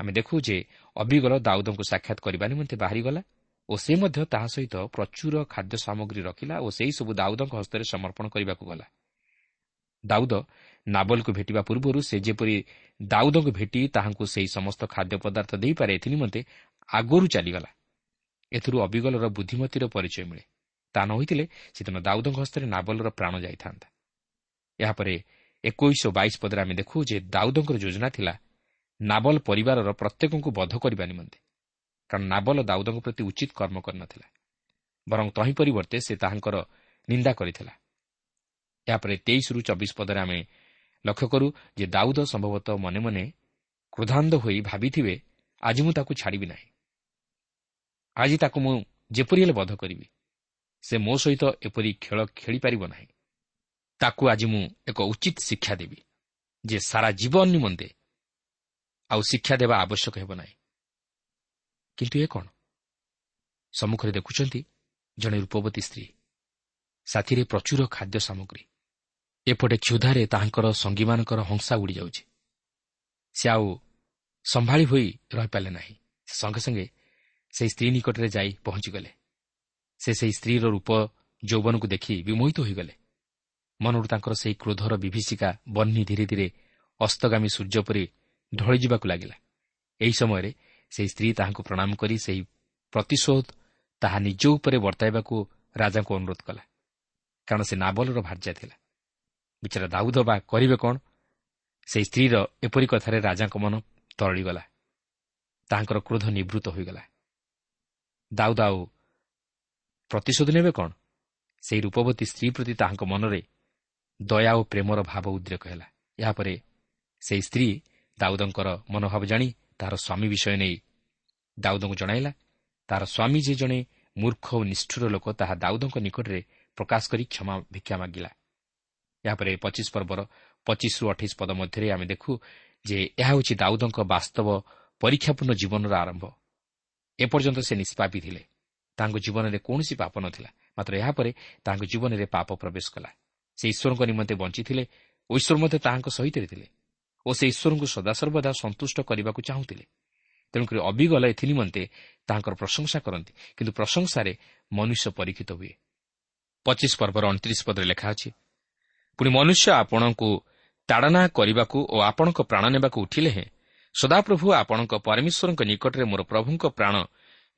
ଆମେ ଦେଖୁ ଯେ ଅବିଗଲ ଦାଉଦଙ୍କୁ ସାକ୍ଷାତ କରିବା ନିମନ୍ତେ ବାହାରିଗଲା ଓ ସେ ମଧ୍ୟ ତାହା ସହିତ ପ୍ରଚୁର ଖାଦ୍ୟ ସାମଗ୍ରୀ ରଖିଲା ଓ ସେହିସବୁ ଦାଉଦଙ୍କ ହସ୍ତରେ ସମର୍ପଣ କରିବାକୁ ଗଲା। ଦାଉଦ ନାବଲକୁ ଭେଟିବା ପୂର୍ବରୁ ସେ ଯେପରି ଦାଉଦଙ୍କୁ ଭେଟି ତାହାଙ୍କୁ ସେହି ସମସ୍ତ ଖାଦ୍ୟ ପଦାର୍ଥ ଦେଇପାରେ ଏଥି ନିମନ୍ତେ ଆଗରୁ ଚାଲିଗଲା। ଏଥିରୁ ଅବିଗଲର ବୁଦ୍ଧିମତୀର ପରିଚୟ ମିଳେ। ତାହା ନ ହୋଇଥିଲେ ସେଦିନ ଦାଉଦଙ୍କ ହସ୍ତରେ ନାବଲର ପ୍ରାଣ ଯାଇଥାନ୍ତା। ଏହାପରେ ଏକୋଇଶ ବାଇଶ ପଦରେ ଆମେ ଦେଖୁ ଯେ ଦାଉଦଙ୍କର ଯୋଜନା ଥିଲା ନାବଲ ପରିବାରର ପ୍ରତ୍ୟେକଙ୍କୁ ବଧ କରିବା ନିମନ୍ତେ। କାରଣ ନାବଲ ଦାଉଦଙ୍କ ପ୍ରତି ଉଚିତ କର୍ମ କରିନଥିଲା। ବରଂ ତହିଁ ପରିବର୍ତ୍ତେ ସେ ତାହାଙ୍କର ନିନ୍ଦା କରିଥିଲା। ଏହାପରେ ତେଇଶରୁ ଚବିଶ ପଦରେ ଆମେ ଲକ୍ଷ୍ୟ କରୁ ଯେ ଦାଉଦ ସମ୍ଭବତଃ ମନେ ମନେ କ୍ରୋଧାନ୍ଧ ହୋଇ ଭାବିଥିବେ ଆଜି ମୁଁ ତାକୁ ଛାଡ଼ିବି ନାହିଁ। ଆଜି ତାକୁ ମୁଁ ଯେପରି ହେଲେ ବଧ କରିବି। ସେ ମୋ ସହିତ ଏପରି ଖେଳ ଖେଳିପାରିବ ନାହିଁ। ତାକୁ ଆଜି ମୁଁ ଏକ ଉଚିତ ଶିକ୍ଷା ଦେବି ଯେ ସାରା ଜୀବନ ନିମନ୍ତେ ଆଉ ଶିକ୍ଷା ଦେବା ଆବଶ୍ୟକ ହେବ ନାହିଁ। କିନ୍ତୁ ଏ କ'ଣ? ସମ୍ମୁଖରେ ଦେଖୁଛନ୍ତି ଜଣେ ରୂପବତୀ ସ୍ତ୍ରୀ। ସାଥିରେ ପ୍ରଚୁର ଖାଦ୍ୟ ସାମଗ୍ରୀ। ଏପଟେ କ୍ଷୁଧାରେ ତାହାଙ୍କର ସଙ୍ଗୀମାନଙ୍କର ହଂସା ଉଡ଼ିଯାଉଛି ସେ ଆଉ ସମ୍ଭାଳି ହୋଇ ରହିପାରିଲେ ନାହିଁ। ସେ ସଙ୍ଗେ ସଙ୍ଗେ ସେହି ସ୍ତ୍ରୀ ନିକଟରେ ଯାଇ ପହଞ୍ଚିଗଲେ। ସେ ସେହି ସ୍ତ୍ରୀର ରୂପ ଯୌବନକୁ ଦେଖି ବିମୋହିତ ହୋଇଗଲେ। ମନରୁ ତାଙ୍କର ସେହି କ୍ରୋଧର ବିଭୀଷିକା ବହ୍ନି ଧୀରେ ଧୀରେ ଅସ୍ତଗାମୀ ସୂର୍ଯ୍ୟ ପରି ଢଳିଯିବାକୁ ଲାଗିଲା। ଏହି ସମୟରେ ସେହି ସ୍ତ୍ରୀ ତାହାଙ୍କୁ ପ୍ରଣାମ କରି ସେହି ପ୍ରତିଶୋଧ ତାହା ନିଜ ଉପରେ ବର୍ତ୍ତାଇବାକୁ ରାଜାଙ୍କୁ ଅନୁରୋଧ କଲା। କାରଣ ସେ ନାବଲର ଭାର୍ଯ୍ୟା ଥିଲା। ବିଚାରା ଦାଉଦ ବା କରିବେ କ'ଣ? ସେହି ସ୍ତ୍ରୀର ଏପରି କଥାରେ ରାଜାଙ୍କ ମନ ତରଳିଗଲା। ତାହାଙ୍କର କ୍ରୋଧ ନିବୃତ୍ତ ହୋଇଗଲା। ଦାଉଦ ଆଉ ପ୍ରତିଶୋଧ ନେବେ କ'ଣ? ସେହି ରୂପବତୀ ସ୍ତ୍ରୀ ପ୍ରତି ତାହାଙ୍କ ମନରେ ଦୟା ଓ ପ୍ରେମର ଭାବ ଉଦ୍ରେକ ହେଲା। ଏହାପରେ ସେହି ସ୍ତ୍ରୀ ଦାଉଦଙ୍କର ମନୋଭାବ ଜାଣି ତାହାର ସ୍ୱାମୀ ବିଷୟ ନେଇ ଦାଉଦଙ୍କୁ ଜଣାଇଲା। ତାହାର ସ୍ୱାମୀ ଯେ ଜଣେ ମୂର୍ଖ ଓ ନିଷ୍ଠୁର ଲୋକ ତାହା ଦାଉଦଙ୍କ ନିକଟରେ ପ୍ରକାଶ କରି କ୍ଷମା ଭିକ୍ଷା ମାଗିଲା। ଏହାପରେ ପଚିଶ ପର୍ବର ପଚିଶରୁ ଅଠେଇଶ ପଦ ମଧ୍ୟରେ ଆମେ ଦେଖୁ ଯେ ଏହା ହେଉଛି ଦାଉଦଙ୍କ ବାସ୍ତବ ପରୀକ୍ଷାପୂର୍ଣ୍ଣ ଜୀବନର ଆରମ୍ଭ। ଏପର୍ଯ୍ୟନ୍ତ ସେ ନିଷ୍ପାପି ଥିଲେ। ତାଙ୍କ ଜୀବନରେ କୌଣସି ପାପ ନଥିଲା। ମାତ୍ର ଏହାପରେ ତାଙ୍କ ଜୀବନରେ ପାପ ପ୍ରବେଶ କଲା। ସେ ଈଶ୍ୱରଙ୍କ ନିମନ୍ତେ ବଞ୍ଚିଥିଲେ ଓ ଈଶ୍ୱର ମଧ୍ୟ ତାହାଙ୍କ ସହିତ ଥିଲେ ଓ ସେ ଈଶ୍ୱରଙ୍କୁ ସଦାସର୍ବଦା ସନ୍ତୁଷ୍ଟ କରିବାକୁ ଚାହୁଁଥିଲେ। ତେଣୁକରି ଅବିଗଲ ଏଥି ନିମନ୍ତେ ତାହାଙ୍କର ପ୍ରଶଂସା କରନ୍ତି। କିନ୍ତୁ ପ୍ରଶଂସାରେ ମନୁଷ୍ୟ ପରୀକ୍ଷିତ ହୁଏ। ପଚିଶ ପର୍ବର ଅଣତିରିଶ ପଦରେ ଲେଖା ଅଛି ପୁଣି ମନୁଷ୍ୟ ଆପଣଙ୍କୁ ତାଡ଼ନା କରିବାକୁ ଓ ଆପଣଙ୍କ ପ୍ରାଣ ନେବାକୁ ଉଠିଲେ ହେଁ। ସଦାପ୍ରଭୁ ଆପଣଙ୍କ ପରମେଶ୍ୱରଙ୍କ ନିକଟରେ ମୋର ପ୍ରଭୁଙ୍କ ପ୍ରାଣ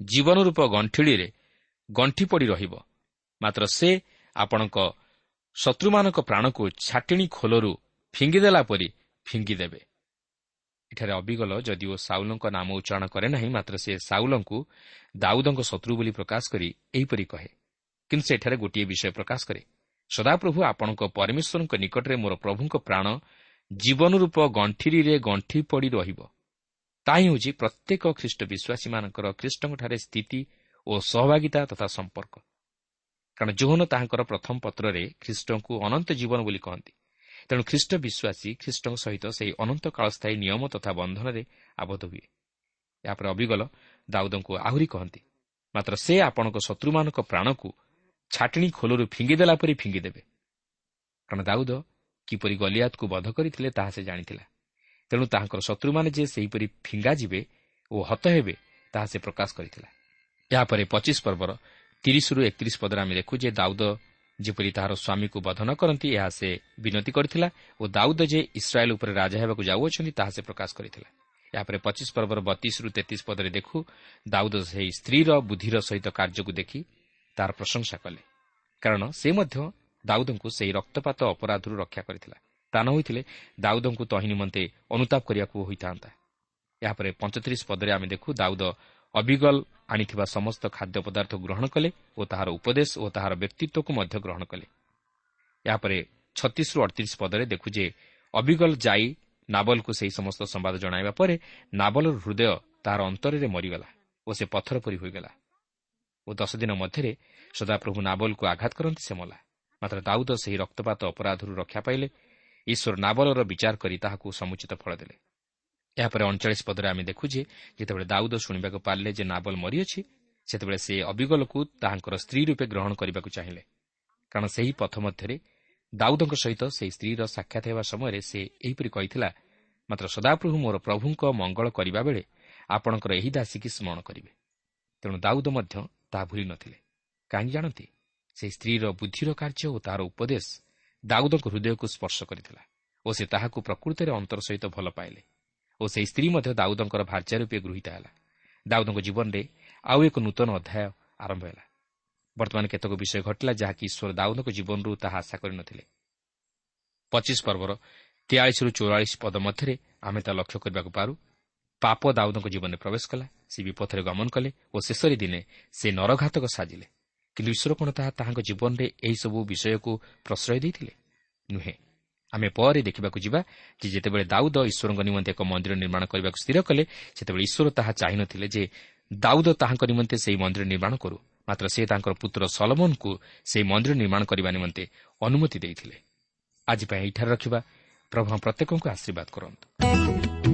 ଜୀବନ ରୂପ ଗଣ୍ଠିଳିରେ ଗଣ୍ଠି ପଡ଼ି ରହିବ। ମାତ୍ର ସେ ଆପଣଙ୍କ ଶତ୍ରୁମାନଙ୍କ ପ୍ରାଣକୁ ଛାଟିଣି ଖୋଲରୁ ଫିଙ୍ଗିଦେଲା ପରି ଫିଙ୍ଗିଦେବେ। ଏଠାରେ ଅବିଗଲ ଯଦିଓ ସାଉଲଙ୍କ ନାମ ଉଚ୍ଚାରଣ କରେ ନାହିଁ ମାତ୍ର ସେ ସାଉଲଙ୍କୁ ଦାଉଦଙ୍କ ଶତ୍ରୁ ବୋଲି ପ୍ରକାଶ କରି ଏହିପରି କହେ। କିନ୍ତୁ ସେଠାରେ ଗୋଟିଏ ବିଷୟ ପ୍ରକାଶ କରେ। ସଦାପ୍ରଭୁ ଆପଣଙ୍କ ପରମେଶ୍ୱରଙ୍କ ନିକଟରେ ମୋର ପ୍ରଭୁଙ୍କ ପ୍ରାଣ ଜୀବନ ରୂପ ଗଣ୍ଠିରେ ଗଣ୍ଠି ପଡ଼ି ରହିବ। ତାହା ହେଉଛି ପ୍ରତ୍ୟେକ ଖ୍ରୀଷ୍ଟ ବିଶ୍ୱାସୀମାନଙ୍କର ଖ୍ରୀଷ୍ଟଙ୍କଠାରେ ସ୍ଥିତି ଓ ସହଭାଗିତା ତଥା ସମ୍ପର୍କ। କାରଣ ଜୋହନ ତାହାଙ୍କର ପ୍ରଥମ ପତ୍ରରେ ଖ୍ରୀଷ୍ଟଙ୍କୁ ଅନନ୍ତ ଜୀବନ ବୋଲି କହନ୍ତି। ତେଣୁ ଖ୍ରୀଷ୍ଟ ବିଶ୍ୱାସୀ ଖ୍ରୀଷ୍ଟଙ୍କ ସହିତ ସେହି ଅନନ୍ତ କାଳସ୍ଥାୟୀ ନିୟମ ତଥା ବନ୍ଧନରେ ଆବଦ୍ଧ ହୁଏ। ଏହାପରେ ଅବିଗଲ ଦାଉଦଙ୍କୁ ଆହୁରି କହନ୍ତି ମାତ୍ର ସେ ଆପଣଙ୍କ ଶତ୍ରୁମାନଙ୍କ ପ୍ରାଣକୁ ଛାଟିଣି ଖୋଲରୁ ଫିଙ୍ଗିଦେଲା ପରି ଫିଙ୍ଗିଦେବେ କାରଣ ଦାଉଦ କିପରି ଗଲିଆତକୁ ବଧ କରିଥିଲେ ତାହା ସେ ଜାଣିଥିଲା। ତେଣୁ ତାହାଙ୍କର ଶତ୍ରୁମାନେ ଯେ ସେହିପରି ଫିଙ୍ଗାଯିବେ ଓ ହତ ହେବେ ତାହା ସେ ପ୍ରକାଶ କରିଥିଲା। ଏହାପରେ ପଚିଶ ପର୍ବର ତିରିଶରୁ ଏକତିରିଶ ପଦରେ ଆମେ ଦେଖୁ ଯେ ଦାଉଦ ଯେପରି ତାହାର ସ୍ୱାମୀକୁ ବଧ ନ କରନ୍ତି ଏହା ସେ ବିନତି କରିଥିଲା ଓ ଦାଉଦ ଯେ ଇସ୍ରାଏଲ୍ ଉପରେ ରାଜା ହେବାକୁ ଯାଉଅଛନ୍ତି ତାହା ସେ ପ୍ରକାଶ କରିଥିଲା। ଏହାପରେ ପଚିଶ ପର୍ବର ବତିଶରୁ ତେତିଶ ପଦରେ ଦେଖୁ ଦାଉଦ ସେହି ସ୍ତ୍ରୀର ବୁଦ୍ଧିର ସହିତ କାର୍ଯ୍ୟକୁ ଦେଖି ତାହାର ପ୍ରଶଂସା କଲେ। କାରଣ ସେ ମଧ୍ୟ ଦାଉଦଙ୍କୁ ସେହି ରକ୍ତପାତ ଅପରାଧରୁ ରକ୍ଷା କରିଥିଲା। ତା ନ ହୋଇଥିଲେ ଦାଉଦଙ୍କୁ ତହିଁ ନିମନ୍ତେ ଅନୁତାପ କରିବାକୁ ହୋଇଥାନ୍ତା। ଏହାପରେ ପଞ୍ଚତିରିଶ ପଦରେ ଆମେ ଦେଖୁ ଦାଉଦ ଅବିଗଲ ଆଣିଥିବା ସମସ୍ତ ଖାଦ୍ୟ ପଦାର୍ଥ ଗ୍ରହଣ କଲେ ଓ ତାହାର ଉପଦେଶ ଓ ତାହାର ବ୍ୟକ୍ତିତ୍ୱକୁ ମଧ୍ୟ ଗ୍ରହଣ କଲେ। ଏହାପରେ ଛତିଶରୁ ଅଡ଼ତିରିଶ ପଦରେ ଦେଖୁ ଯେ ଅବିଗଲ ଯାଇ ନାବଲକୁ ସେହି ସମସ୍ତ ସମ୍ବାଦ ଜଣାଇବା ପରେ ନାବଲର ହୃଦୟ ତାହାର ଅନ୍ତରରେ ମରିଗଲା ଓ ସେ ପଥର ପରି ହୋଇଗଲା। ଓ ଦଶ ଦିନ ମଧ୍ୟରେ ସଦାପ୍ରଭୁ ନାବଲକୁ ଆଘାତ କରନ୍ତି ସେ ମଲା। ମାତ୍ର ଦାଉଦ ସେହି ରକ୍ତପାତ ଅପରାଧରୁ ରକ୍ଷା ପାଇଲେ। ଈଶ୍ୱର ନାବଲର ବିଚାର କରି ତାହାକୁ ସମୁଚିତ ଫଳ ଦେଲେ। ଏହାପରେ ଅଣଚାଳିଶ ପଦରେ ଆମେ ଦେଖୁ ଯେ ଯେତେବେଳେ ଦାଉଦ ଶୁଣିବାକୁ ପାରିଲେ ଯେ ନାବଲ ମରିଅଛି ସେତେବେଳେ ସେ ଅବିଗଲକୁ ତାହାଙ୍କର ସ୍ତ୍ରୀ ରୂପେ ଗ୍ରହଣ କରିବାକୁ ଚାହିଁଲେ। କାରଣ ସେହି ପଥ ମଧ୍ୟରେ ଦାଉଦଙ୍କ ସହିତ ସେହି ସ୍ତ୍ରୀର ସାକ୍ଷାତ ହେବା ସମୟରେ ସେ ଏହିପରି କହିଥିଲା ମାତ୍ର ସଦାପ୍ରଭୁ ମୋର ପ୍ରଭୁଙ୍କ ମଙ୍ଗଳ କରିବା ବେଳେ ଆପଣଙ୍କର ଏହି ଦାସୀକି ସ୍ମରଣ କରିବେ। ତେଣୁ ଦାଉଦ ମଧ୍ୟ ତାହା ଭୁଲି ନଥିଲେ। କାହିଁକି ଜାଣନ୍ତି? ସେହି ସ୍ତ୍ରୀର ବୁଦ୍ଧିର କାର୍ଯ୍ୟ ଓ ତାହାର ଉପଦେଶ ଦାଉଦଙ୍କ ହୃଦୟକୁ ସ୍ପର୍ଶ କରିଥିଲା ଓ ସେ ତାହାକୁ ପ୍ରକୃତରେ ଅନ୍ତର ସହିତ ଭଲ ପାଇଲେ ଓ ସେହି ସ୍ତ୍ରୀ ମଧ୍ୟ ଦାଉଦଙ୍କର ଭାର୍ଯ୍ୟା ରୂପେ ଗୃହୀତ ହେଲା। ଦାଉଦଙ୍କ ଜୀବନରେ ଆଉ ଏକ ନୂତନ ଅଧ୍ୟାୟ ଆରମ୍ଭ ହେଲା। ବର୍ତ୍ତମାନ କେତେକ ବିଷୟ ଘଟିଲା ଯାହାକି ଈଶ୍ୱର ଦାଉଦଙ୍କ ଜୀବନରୁ ତାହା ଆଶା କରିନଥିଲେ ପଚିଶ ପର୍ବର ତେୟାଳିଶରୁ ଚଉରାଳିଶ ପଦ ମଧ୍ୟରେ ଆମେ ତାହା ଲକ୍ଷ୍ୟ କରିବାକୁ ପାରୁ ପାପ ଦାଉଦଙ୍କ ଜୀବନରେ ପ୍ରବେଶ କଲା ସେ ବିପଥରେ ଗମନ କଲେ ଓ ଶେଷରେ ଦିନେ ସେ ନରଘାତକ ସାଜିଲେ। କିନ୍ତୁ ଈଶ୍ୱର କ'ଣ ତାହା ତାହାଙ୍କ ଜୀବନରେ ଏହିସବୁ ବିଷୟକୁ ପ୍ରଶ୍ରୟ ଦେଇଥିଲେ? ନୁହେଁ। ଆମେ ପରେ ଦେଖିବାକୁ ଯିବା ଯେ ଯେତେବେଳେ ଦାଉଦ ଈଶ୍ୱରଙ୍କ ନିମନ୍ତେ ଏକ ମନ୍ଦିର ନିର୍ମାଣ କରିବାକୁ ସ୍ଥିର କଲେ ସେତେବେଳେ ଈଶ୍ୱର ତାହା ଚାହିଁନଥିଲେ ଯେ ଦାଉଦ ତାହାଙ୍କ ନିମନ୍ତେ ସେହି ମନ୍ଦିର ନିର୍ମାଣ କରୁ ମାତ୍ର ସେ ତାଙ୍କର ପୁତ୍ର ସଲମନଙ୍କୁ ସେହି ମନ୍ଦିର ନିର୍ମାଣ କରିବା ନିମନ୍ତେ ଅନୁମତି ଦେଇଥିଲେ। ଆଜି ପାଇଁ ଏଠାରେ ରଖିବା। ପ୍ରଭୁ ପ୍ରତ୍ୟେକଙ୍କୁ ଆଶୀର୍ବାଦ କରନ୍ତୁ।